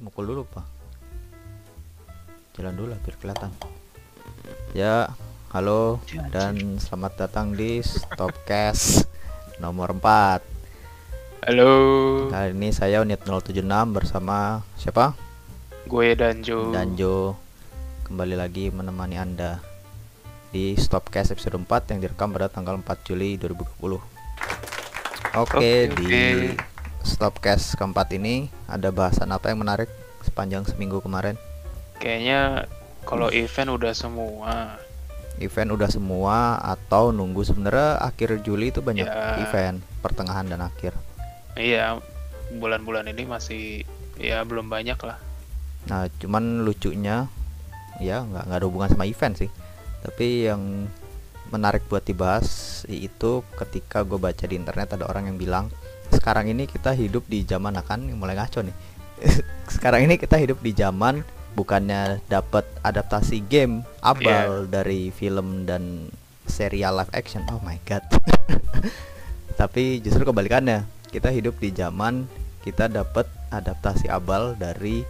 mukul dulu pak. Jalan dulu lah biar kelihatan. Ya halo dan selamat datang di Stopcast nomor 4 Halo, kali ini saya unit 076 bersama siapa? Gue Danjo. Danjo. Kembali lagi menemani anda di Stopcast episode 4 yang direkam pada tanggal 4 Juli 2020 oke Oke, di oke. Stopcast keempat ini ada bahasan apa yang menarik sepanjang seminggu kemarin Kayaknya kalau event udah semua. event udah semua atau nunggu sebenarnya akhir Juli itu banyak Ya. event pertengahan dan akhir. Iya, bulan-bulan ini masih ya belum banyak lah. Nah, cuman lucunya ya nggak nggak ada hubungan sama event sih. Tapi yang menarik buat dibahas itu ketika gue baca di internet ada orang yang bilang sekarang ini kita hidup di zaman akan mulai ngaco nih. sekarang ini kita hidup di zaman bukannya dapat adaptasi game abal dari film dan serial live action. Oh my god. Tapi justru kebalikannya. Kita hidup di zaman kita dapat adaptasi abal dari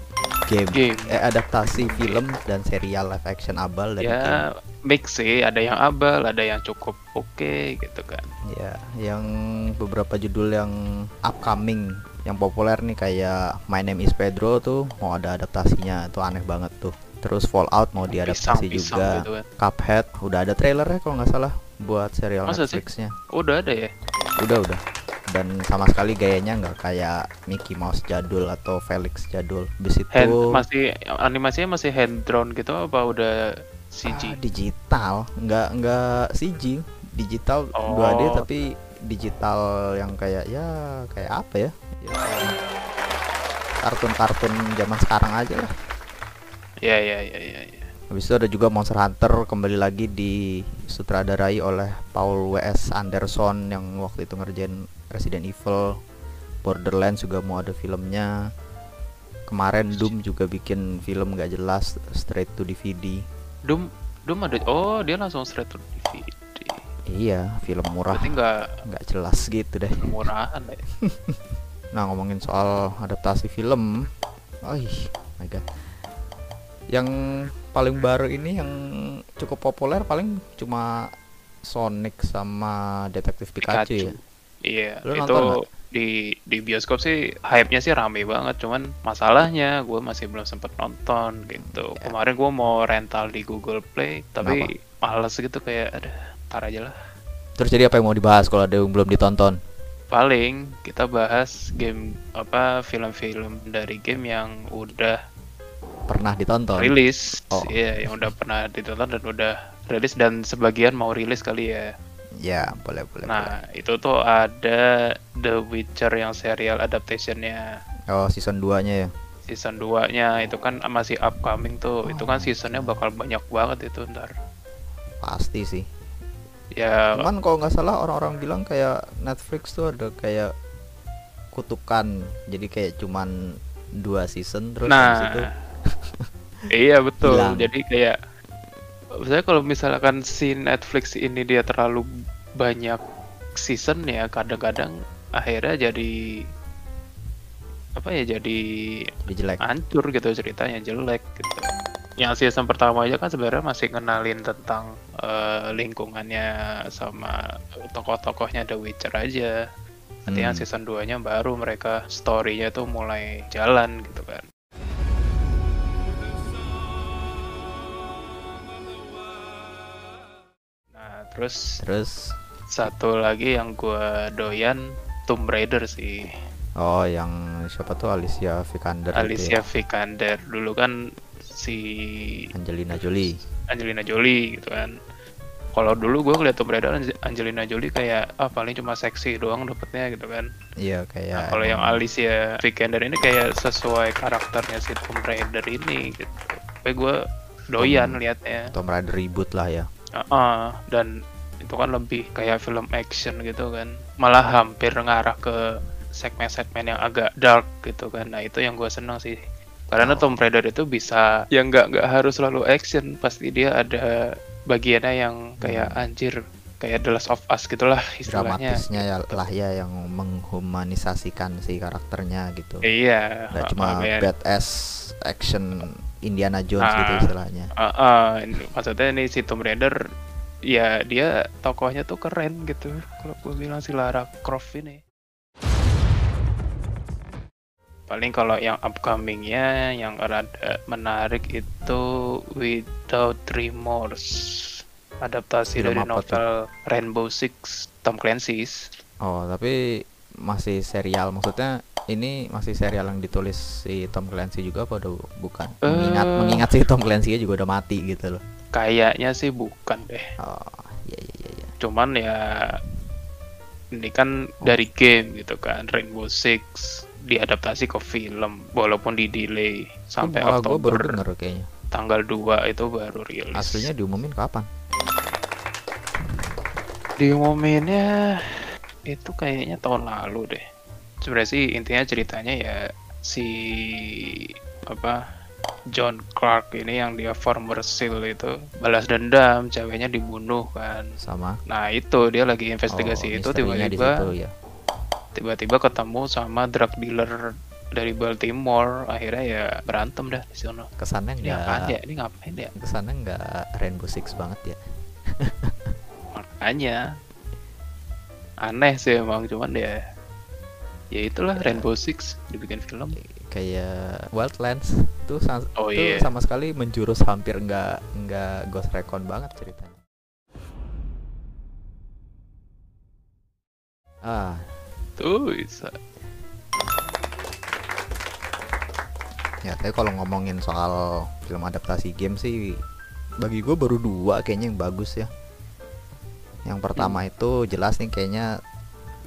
game. Game. Eh adaptasi film dan serial live action abal dari game. Ya mix sih, ada yang abal, ada yang cukup oke gitu kan. Ya, yang beberapa judul yang upcoming yang populer nih kayak My Name is Pedro tuh mau ada adaptasinya tuh aneh banget tuh. Terus Fallout mau diadaptasi Pisang-pisang juga. gitu kan. Cuphead udah ada trailernya kalau nggak salah buat serial Masa sih? Netflixnya. Udah ada ya? Udah udah. Dan sama sekali gayanya nggak kayak Mickey Mouse jadul atau Felix jadul. Habis itu Hand, masih animasinya masih hand drawn gitu apa udah CG? Ah, digital, nggak nggak CG, digital Oh. 2D tapi digital yang kayak ya kayak apa ya? Ya, kartun-kartun zaman sekarang aja lah. Ya ya ya ya. ya. Habis itu ada juga Monster Hunter kembali lagi di sutradarai oleh Paul W.S. Anderson yang waktu itu ngerjain Resident Evil, Borderlands juga mau ada filmnya. Kemarin Doom juga bikin film nggak jelas straight to DVD. Doom Doom ada oh dia langsung straight to DVD. Iya, film murah Berarti nggak nggak jelas gitu deh. murahan ya. Nah ngomongin soal adaptasi film, oh my god, yang paling baru ini yang cukup populer paling cuma Sonic sama Detektif Pikachu, ya. Iya, Lu itu nonton di di bioskop sih hype-nya sih rame banget, cuman masalahnya gue masih belum sempet nonton gitu. Ya. Kemarin gue mau rental di Google Play, tapi males gitu kayak ada tar aja lah. Terus jadi apa yang mau dibahas kalau ada yang belum ditonton? Paling kita bahas game apa film-film dari game yang udah Pernah ditonton? rilis, Oh. iya yang udah pernah ditonton dan udah rilis dan sebagian mau rilis kali ya. Ya boleh boleh. boleh. Nah, itu tuh ada The Witcher yang serial adaptationnya Oh season 2 nya ya. season 2-nya itu kan masih upcoming tuh. Itu kan seasonnya bakal banyak banget itu ntar. Pasti sih. Ya, Cuman kalau nggak salah orang-orang bilang kayak Netflix tuh ada kayak kutukan, jadi kayak cuman dua season terus itu nah, iya betul. Hilang. Jadi kayak saya kalau misalkan si Netflix ini dia terlalu banyak season ya kadang-kadang akhirnya jadi apa ya jadi jelek. hancur gitu ceritanya jelek gitu. Yang season pertama aja kan sebenarnya masih ngenalin tentang eh, lingkungannya sama tokoh-tokohnya The Witcher aja. Nanti yang Hmm. season 2-nya baru mereka story-nya tuh mulai jalan gitu kan. Terus Terus satu lagi yang gua doyan Tomb Raider sih. oh yang siapa tuh Alicia Vikander gitu Alicia ya? Vikander dulu kan si Angelina Jolie. Angelina Jolie gitu kan. Kalau dulu gue ngeliat Tomb Raider Ange- Angelina Jolie kayak ah paling cuma seksi doang dapetnya gitu kan. Iya Nah, kayak kalau yang Alicia Vikander ini kayak sesuai karakternya si Tomb Raider ini gitu. Tapi gue doyan Tomb- liatnya. Tomb Raider reboot lah ya. Ah, dan itu kan lebih kayak film action gitu kan. Malah hampir ngarah ke segmen-segmen yang agak dark gitu kan. Nah itu yang gue seneng sih. Karena Oh. Tomb Raider itu bisa yang nggak nggak harus selalu action, pasti dia ada bagiannya yang kayak Hmm. anjir kayak The Last of Us gitulah istilahnya. dramatisnya ya lah ya yang menghumanisasikan si karakternya gitu Iya. nggak uh, cuma kayak- badass action Indiana Jones Ah. gitu istilahnya Uh, uh, ini- maksudnya nih si Tomb Raider ya dia tokohnya tuh keren gitu kalau gue bilang si Lara Croft ini paling kalau yang upcomingnya yang rada menarik itu Without Remorse adaptasi Film dari apa tuh? novel Rainbow Six Tom Clancy's oh tapi masih serial maksudnya ini masih serial yang ditulis si Tom Clancy juga apa udah bukan? Mengingat Eh. mengingat si Tom Clancy juga udah mati gitu loh. Kayaknya sih bukan deh. Oh iya iya iya iya. cuman ya ini kan Oh. dari game gitu kan Rainbow Six diadaptasi ke film walaupun di delay sampai Malah gua baru Oktober denger kayaknya. Tanggal 2 itu baru rilis. Aslinya diumumin kapan? Diumuminnya itu kayaknya tahun lalu deh sebenarnya sih intinya ceritanya ya si apa John Clark ini yang dia former SEAL itu balas dendam ceweknya dibunuh kan. Sama. Nah itu dia lagi investigasi Oh, itu tiba-tiba situ ya tiba-tiba ketemu sama drug dealer dari Baltimore akhirnya ya berantem dah di sana. Kesannya ini apaan ya? Enggak ini ngapain ya? Kesannya enggak Rainbow Six banget ya. Makanya aneh sih emang cuman ya ya itulah Rainbow Six dibikin film. Kayak Wildlands tuh sa- Oh, tuh iya. sama sekali menjurus hampir nggak nggak Ghost Recon banget ceritanya. Ah. Tuh bisa. Ya tapi kalau ngomongin soal film adaptasi game sih bagi gue baru dua kayaknya yang bagus ya. Yang pertama itu jelas nih kayaknya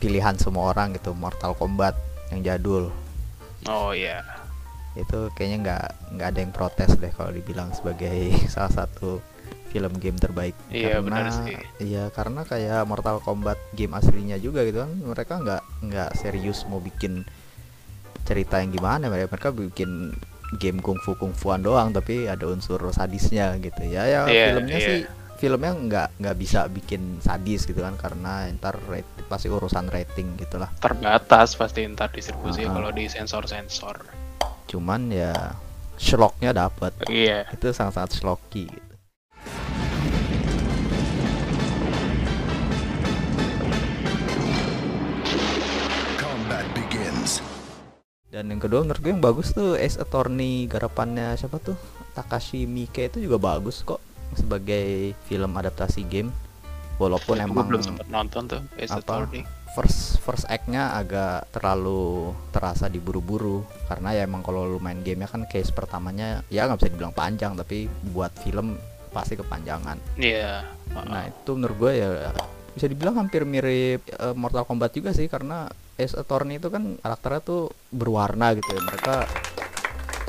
pilihan semua orang gitu Mortal Kombat yang jadul oh ya itu kayaknya nggak nggak ada yang protes deh kalau dibilang sebagai salah satu film game terbaik Iya, karena benar sih. iya karena kayak Mortal Kombat game aslinya juga gitu kan mereka nggak nggak serius mau bikin cerita yang gimana mereka mereka bikin game kungfu kungfuan doang tapi ada unsur sadisnya gitu ya ya Iya, filmnya iya. sih filmnya nggak nggak bisa bikin sadis gitu kan karena ntar rate- pasti urusan rating gitulah terbatas pasti ntar distribusi ah. kalau di sensor sensor cuman ya slognya dapat iya itu sangat-sangat slocky gitu. Combat begins. Dan yang kedua menurut gue yang bagus tuh Ace Attorney garapannya siapa tuh Takashi Miike itu juga bagus kok sebagai film adaptasi game. Walaupun Gua emang belum sempat nonton tuh Ace apa Attorney first first act-nya agak terlalu terasa diburu-buru karena ya emang kalau lu main gamenya kan case pertamanya ya nggak bisa dibilang panjang tapi buat film pasti kepanjangan. iya Nah itu menurut gue ya bisa dibilang hampir mirip eh, Mortal Kombat juga sih karena Ace Attorney itu kan karakternya tuh berwarna gitu ya mereka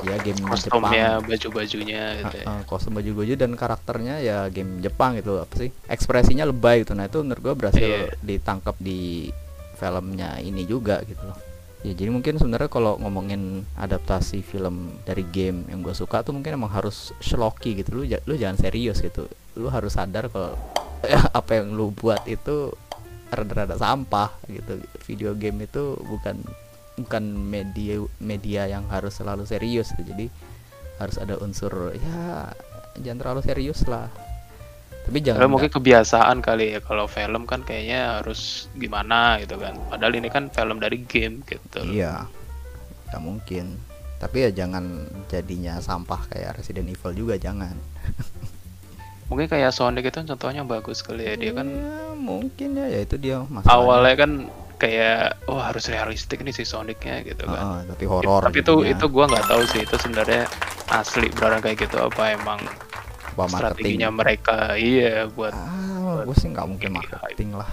ya game kostumnya Jepang. baju-bajunya gitu ya. Kostum baju-baju dan karakternya ya game Jepang gitu apa sih? Ekspresinya lebay gitu. Nah itu menurut gue berhasil Iya. ditangkap di filmnya ini juga gitu loh. Ya jadi mungkin sebenarnya kalau ngomongin adaptasi film dari game yang gue suka tuh mungkin emang harus schlocky gitu. Lu lu jangan serius gitu. Lu harus sadar kalau apa yang lu buat itu rada-rada sampah gitu. Video game itu bukan bukan media media yang harus selalu serius gitu. jadi harus ada unsur ya jangan terlalu serius lah tapi jangan Padahal mungkin kebiasaan kali ya kalau film kan kayaknya harus gimana gitu kan. Padahal ini kan film dari game gitu. iya ya mungkin tapi ya jangan jadinya sampah kayak Resident Evil juga jangan Mungkin kayak Sonic itu contohnya bagus kali ya. Dia kan Ya, mungkin ya ya itu dia masalahnya awalnya kan kayak oh harus realistik nih si Sonicnya gitu kan. Heeh, tapi horor Tapi itu jadinya. itu gua nggak tahu sih itu sebenarnya asli beneran kayak gitu apa emang Apa strateginya marketing mereka iya buat ah gue sih nggak mungkin Ini marketing lah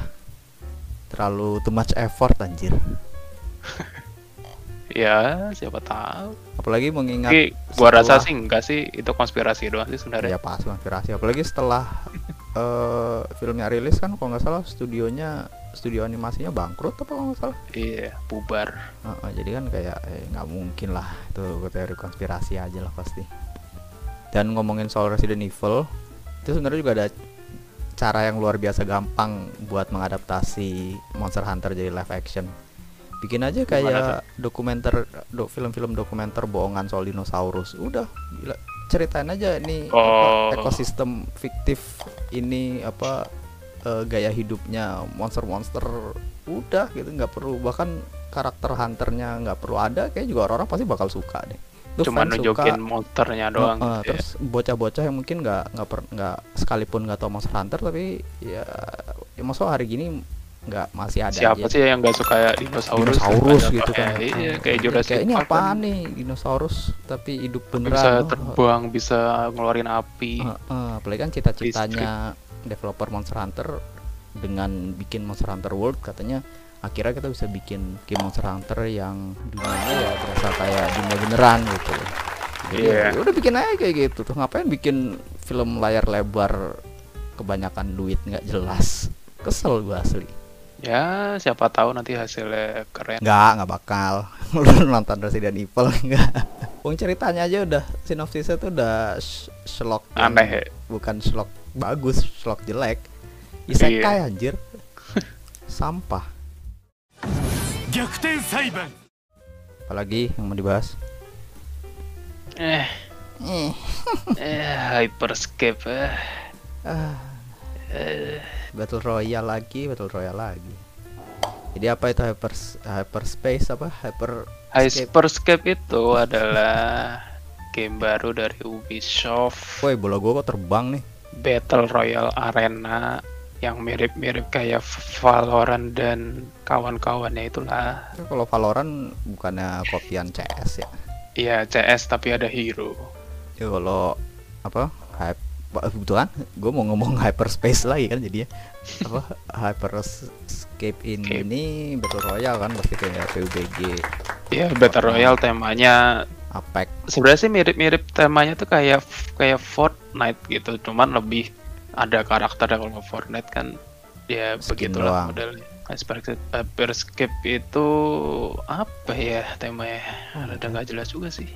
terlalu too much effort anjir ya siapa tahu. apalagi mengingat Tapi gua rasa setelah- sih enggak sih itu konspirasi doang sih sebenarnya. ya pas konspirasi apalagi setelah eh filmnya rilis kan kalau nggak salah studionya studio animasinya bangkrut apa kalau nggak salah Iya, bubar. Heeh, jadi kan kayak eh, nggak mungkin lah itu teori konspirasi aja lah pasti dan ngomongin soal Resident Evil itu sebenarnya juga ada cara yang luar biasa gampang buat mengadaptasi Monster Hunter jadi live action. Bikin aja kayak dokumenter, do, film-film dokumenter bohongan soal dinosaurus. Udah, gila. Ceritain aja nih apa, Oh. ekosistem fiktif ini apa eh, gaya hidupnya monster-monster. Udah gitu, nggak perlu bahkan karakter hunternya nggak perlu ada. Kayak juga orang-orang pasti bakal suka deh. Lu Cuma nunjukin suka, monsternya doang eh, gitu ya. terus bocah-bocah yang mungkin nggak nggak per- nggak sekalipun nggak tahu Monster Hunter tapi ya, ya maksudnya hari gini nggak masih ada Siapa aja sih yang nggak suka ya dinosaurus? dinosaurus Ada gitu kan eh, iya, kayak Jurassic kayak ini apaan kan. nih dinosaurus tapi hidup Bisa beneran Oh, terbang, bisa ngeluarin api. eh, eh, apalagi kan cita-citanya developer Monster Hunter dengan bikin Monster Hunter World katanya akhirnya kita bisa bikin game Monster Hunter yang dunianya ya berasa kayak dunia beneran gitu jadi Iya. ya udah bikin aja kayak gitu. Tuh ngapain bikin film layar lebar kebanyakan duit? Nggak jelas. Kesel gua asli. Ya, siapa tahu nanti hasilnya keren. nggak nggak bakal. Lu nonton Resident Evil nggak? Wong ceritanya aja udah sinopsisnya tuh udah sh- slok yang- Aneh. bukan slok bagus slot jelek. Isekai yeah. anjir. Sampah. Apalagi yang mau dibahas? Eh. Eh, eh hyperscape eh. Ah. Eh. battle royale lagi battle royale lagi. Jadi apa itu hyper hyperspace apa? Hyper hyperscape itu adalah game baru dari Ubisoft. Woi bola gua kok terbang nih. Battle Royale Arena yang mirip-mirip kayak Valorant dan kawan-kawannya itulah. Kan kalau Valorant bukannya kopian CS ya Iya CS tapi ada hero. ya kalau apa hype kebetulan gue mau ngomong hyperspace lagi kan jadinya apa hyperscape ini battle royale kan pasti kayak PUBG Iya Battle Royale temanya Apex sebenarnya sih mirip-mirip temanya tuh kayak kayak Fortnite gitu, cuman lebih ada karakter kalau Fortnite kan ya Skin begitulah doang. modelnya. Hyperscape, Hyperscape itu apa ya temanya? Hmm. Ada nggak jelas juga sih.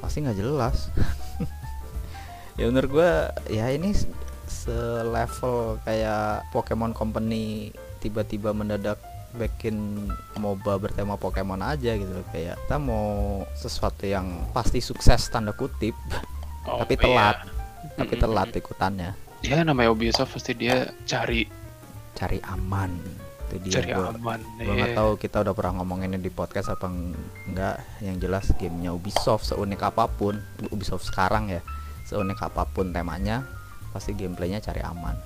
pasti nggak jelas ya menurut gue ya ini selevel kayak Pokemon Company tiba-tiba mendadak bikin MOBA bertema Pokemon aja gitu loh kayak kita mau sesuatu yang pasti sukses tanda kutip Oh, Tapi iya. telat. tapi Mm-mm. telat ikutannya Ya namanya Ubisoft pasti dia cari cari aman itu dia cari gua, aman. gua nggak iya. tahu kita udah pernah ngomonginnya di podcast apa enggak yang jelas gamenya Ubisoft seunik apa pun Ubisoft sekarang ya seunik apa pun temanya pasti gameplaynya cari aman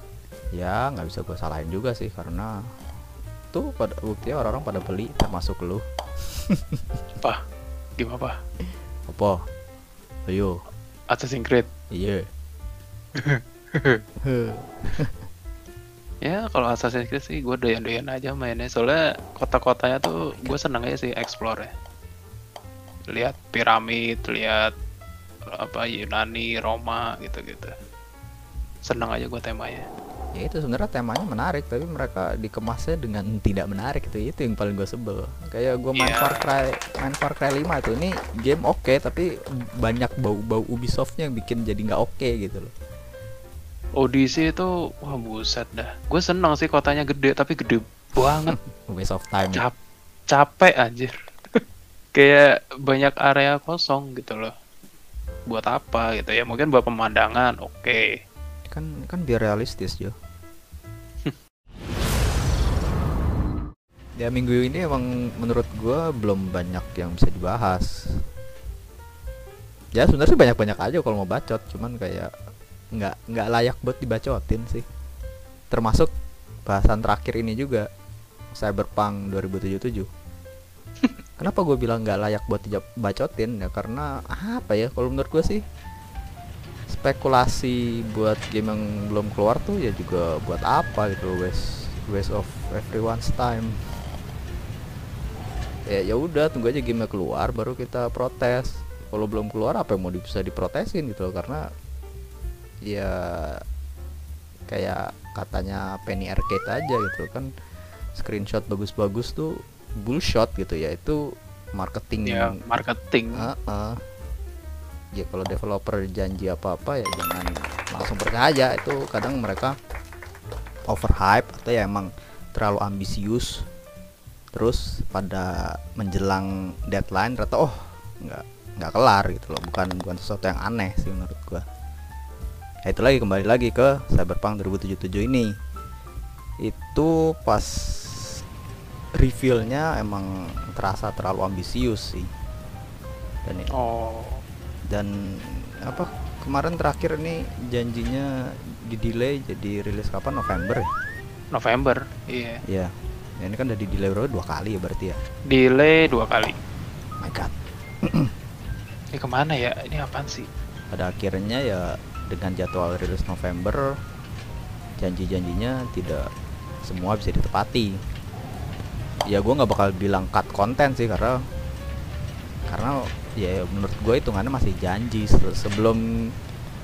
ya nggak bisa gue salahin juga sih karena tuh pada buktinya orang-orang pada beli termasuk lu Apa? Gimana apa? apa ayo Assassin's Creed. iya Ya kalau Assassin's Creed sih gue doyan-doyan aja mainnya soalnya kota-kotanya tuh gue seneng aja sih explore ya. Lihat piramid, lihat apa Yunani, Roma gitu-gitu. Seneng aja gue temanya. Ya itu sebenarnya temanya menarik tapi mereka dikemasnya dengan tidak menarik itu itu yang paling gue sebel kayak gue main Iya. Far Cry main Far Cry 5 itu ini game oke tapi banyak bau-bau Ubisoftnya yang bikin jadi nggak oke gitu loh Odyssey itu wah buset dah. Gue seneng sih kotanya gede tapi gede banget. waste of time Cap capek anjir. Kayak banyak area kosong gitu loh. Buat apa gitu ya? Mungkin buat pemandangan, oke. Kan kan biar realistis Jo. Ya minggu ini emang menurut gua belum banyak yang bisa dibahas. Ya sebenarnya banyak banyak aja kalau mau bacot cuman kayak nggak nggak layak buat dibacotin sih. Termasuk bahasan terakhir ini juga Cyberpunk 2077 kenapa gue bilang nggak layak buat dibacotin ya karena apa ya? Kalau menurut gue sih spekulasi buat game yang belum keluar tuh ya juga buat apa gitu waste waste of everyone's time ya ya udah tunggu aja game keluar baru kita protes kalau belum keluar apa yang mau bisa diprotesin gitu loh karena ya kayak katanya Penny Arcade aja gitu kan screenshot bagus-bagus tuh bullshot gitu ya itu marketing Ya marketing. Heeh. Ya kalau developer janji apa-apa ya jangan langsung percaya itu kadang mereka overhype atau ya emang terlalu ambisius. Terus pada menjelang deadline ternyata oh nggak nggak kelar gitu loh. Bukan bukan sesuatu yang aneh sih menurut gua. Ya itu lagi kembali lagi ke Cyberpunk 2077 ini. Itu pas revealnya emang terasa terlalu ambisius sih. Dan ya- Oh, dan apa kemarin terakhir ini janjinya di delay jadi rilis kapan November ya? November. Iya. Ya, ya ini kan udah di delay berapa dua kali ya berarti ya. Delay dua kali. My God. Ini ke mana ya? Ini apaan sih? Pada akhirnya ya dengan jadwal rilis November janji-janjinya tidak semua bisa ditepati. Ya gue nggak bakal bilang cut konten sih karena karena ya menurut gue hitungannya masih janji Se- sebelum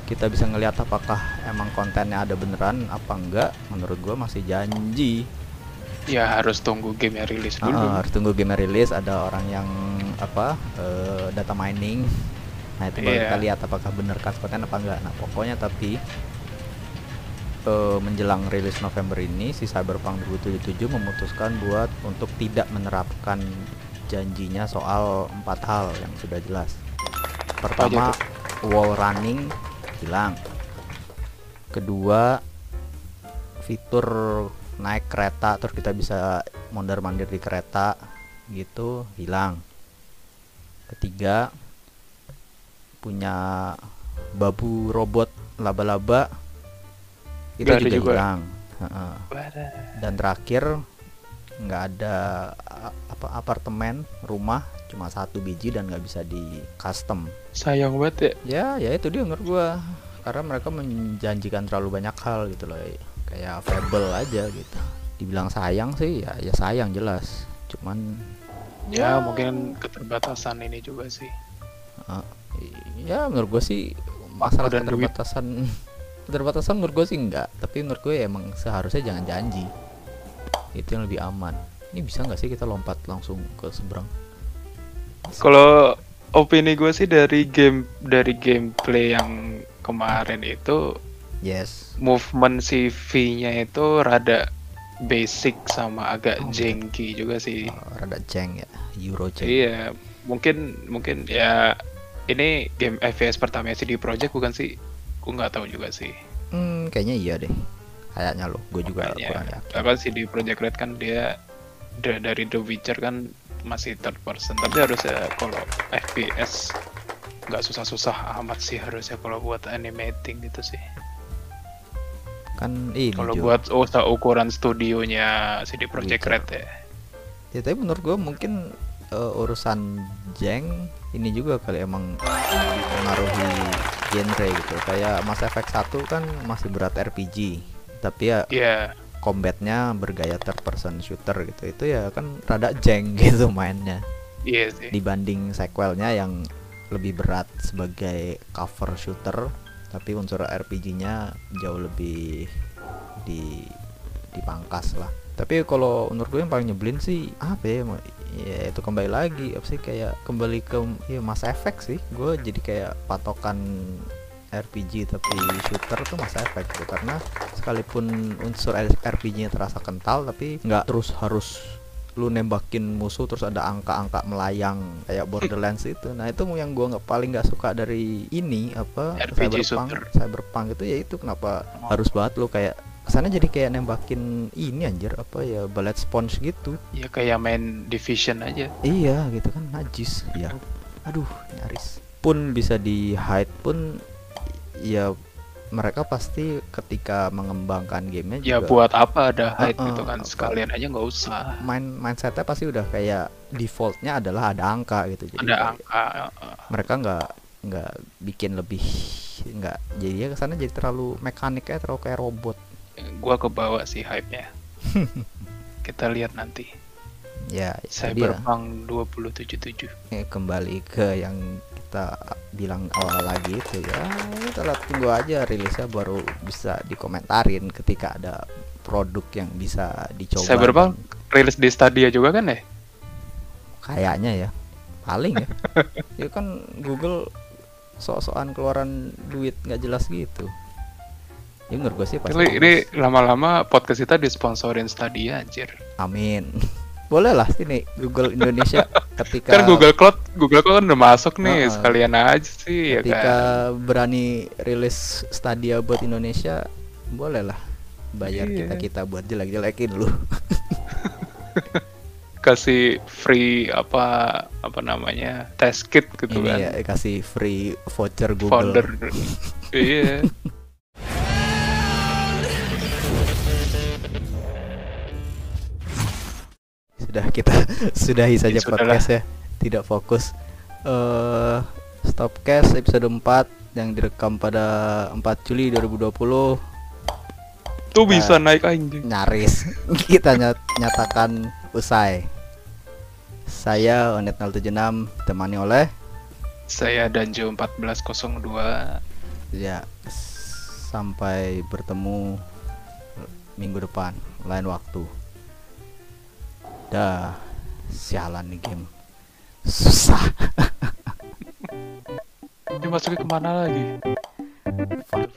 kita bisa ngelihat apakah emang kontennya ada beneran apa enggak menurut gue masih janji Ya harus tunggu game rilis dulu. Ah, harus tunggu game rilis ada orang yang apa eh, data mining nah itu baru Iya. kita lihat apakah bener konten apa enggak nah pokoknya tapi eh, menjelang rilis November ini si Cyberpunk 2077 memutuskan buat untuk tidak menerapkan janjinya soal empat hal yang sudah jelas pertama wall running hilang kedua fitur naik kereta terus kita bisa mondar mandir di kereta gitu hilang ketiga punya babu robot laba-laba itu juga, juga. hilang Heeh. Wadah. dan terakhir nggak ada apa apartemen rumah cuma satu biji dan nggak bisa di custom. Sayang banget ya. ya ya itu dia menurut gua. Karena mereka menjanjikan terlalu banyak hal gitu loh kayak Fable aja gitu. Dibilang sayang sih ya ya sayang jelas. Cuman Ya mungkin keterbatasan ini juga sih. eh, ya menurut gua sih masalah dan duit. keterbatasan keterbatasan menurut gua sih enggak tapi menurut gue emang seharusnya jangan janji itu yang lebih aman ini bisa nggak sih kita lompat langsung ke seberang Kalau opini gue sih dari game dari gameplay yang kemarin itu yes movement si V-nya itu rada basic sama agak Oh, jengky juga sih. Eh, rada ceng ya Euro ceng Iya, mungkin mungkin ya ini game FPS pertama CD Projekt bukan sih? Gue nggak tahu juga sih. Hmm, kayaknya iya deh. Kayaknya loh, gue juga kurang Kayaknya. yakin. Apa CD Projekt Red kan dia da- dari The Witcher kan masih third person, tapi harusnya kalau FPS nggak susah-susah amat sih harusnya kalau buat animating gitu sih. Kan ini Kalau buat oh, ukuran studionya CD Witcher. Red ya. Ya, tapi menurut gue mungkin eh, urusan jeng ini juga kali emang mengaruhi genre gitu. Kayak Mass Effect 1 kan masih berat RPG. Tapi ya Iya, combatnya bergaya third person shooter gitu. Itu ya kan rada jeng gitu mainnya. iya sih. dibanding sequelnya yang lebih berat sebagai cover shooter tapi unsur RPG-nya jauh lebih di dipangkas lah tapi kalau menurut gue yang paling nyebelin sih apa ya ya itu kembali lagi apa sih kayak kembali ke ya Mass Effect sih gue jadi kayak patokan RPG tapi shooter tuh Mass Effect gitu karena sekalipun unsur RPG-nya terasa kental tapi nggak terus harus lu nembakin musuh terus ada angka-angka melayang kayak Borderlands itu. Nah, itu yang gua nggak paling nggak suka dari ini apa RPG Cyberpunk. shooter. Cyberpunk itu ya itu kenapa harus banget lu kayak kesannya jadi kayak nembakin ini anjir apa ya bullet sponge gitu. Ya kayak main Division aja. Iya, gitu kan najis. Ya. Aduh, nyaris. Pun bisa di hide pun ya mereka pasti ketika mengembangkan gamenya Ya juga buat apa ada hide Heeh, gitu kan apa- sekalian aja nggak usah. main mindsetnya pasti udah kayak defaultnya adalah ada angka gitu jadi Ada angka. mereka nggak nggak bikin lebih nggak jadi ya ke sana jadi terlalu mekaniknya terlalu kayak robot Gua kebawa sih hype-nya. Kita lihat nanti. ya Cyberpunk 2077. Eh, kembali ke yang kita bilang awal lagi itu ya kita lihat tunggu aja rilisnya baru bisa dikomentarin ketika ada produk yang bisa dicoba. Cyberpunk rilis di Stadia juga kan ya? kayaknya ya paling ya. Ya kan Google sok-sokan keluaran duit nggak jelas gitu. Ya menurut gue sih pasti Ini, ini lama-lama podcast kita disponsorin Stadia anjir. amin. Boleh lah sini Google Indonesia ketika Kan Google Cloud, Google Cloud kan udah masuk nih, Heeh. sekalian aja sih ya ketika kan. berani rilis Stadia buat Indonesia boleh lah bayar Iya. kita kita buat jelek-jelekin lu Kasih free apa apa namanya test kit gitu ini kan. ya kasih free voucher Google Founder. iya. sudah kita sudahi saja Ya, podcast ya tidak fokus eh Stopcast episode 4 yang direkam pada 4 Juli 2020 Tuh bisa Nah. naik anjing. nyaris kita nyat- nyatakan usai saya Onet 076 temani oleh Saya Danjo 1402. ya sampai bertemu minggu depan lain waktu dah sialan nih game susah Ini masuknya ke mana lagi? fuck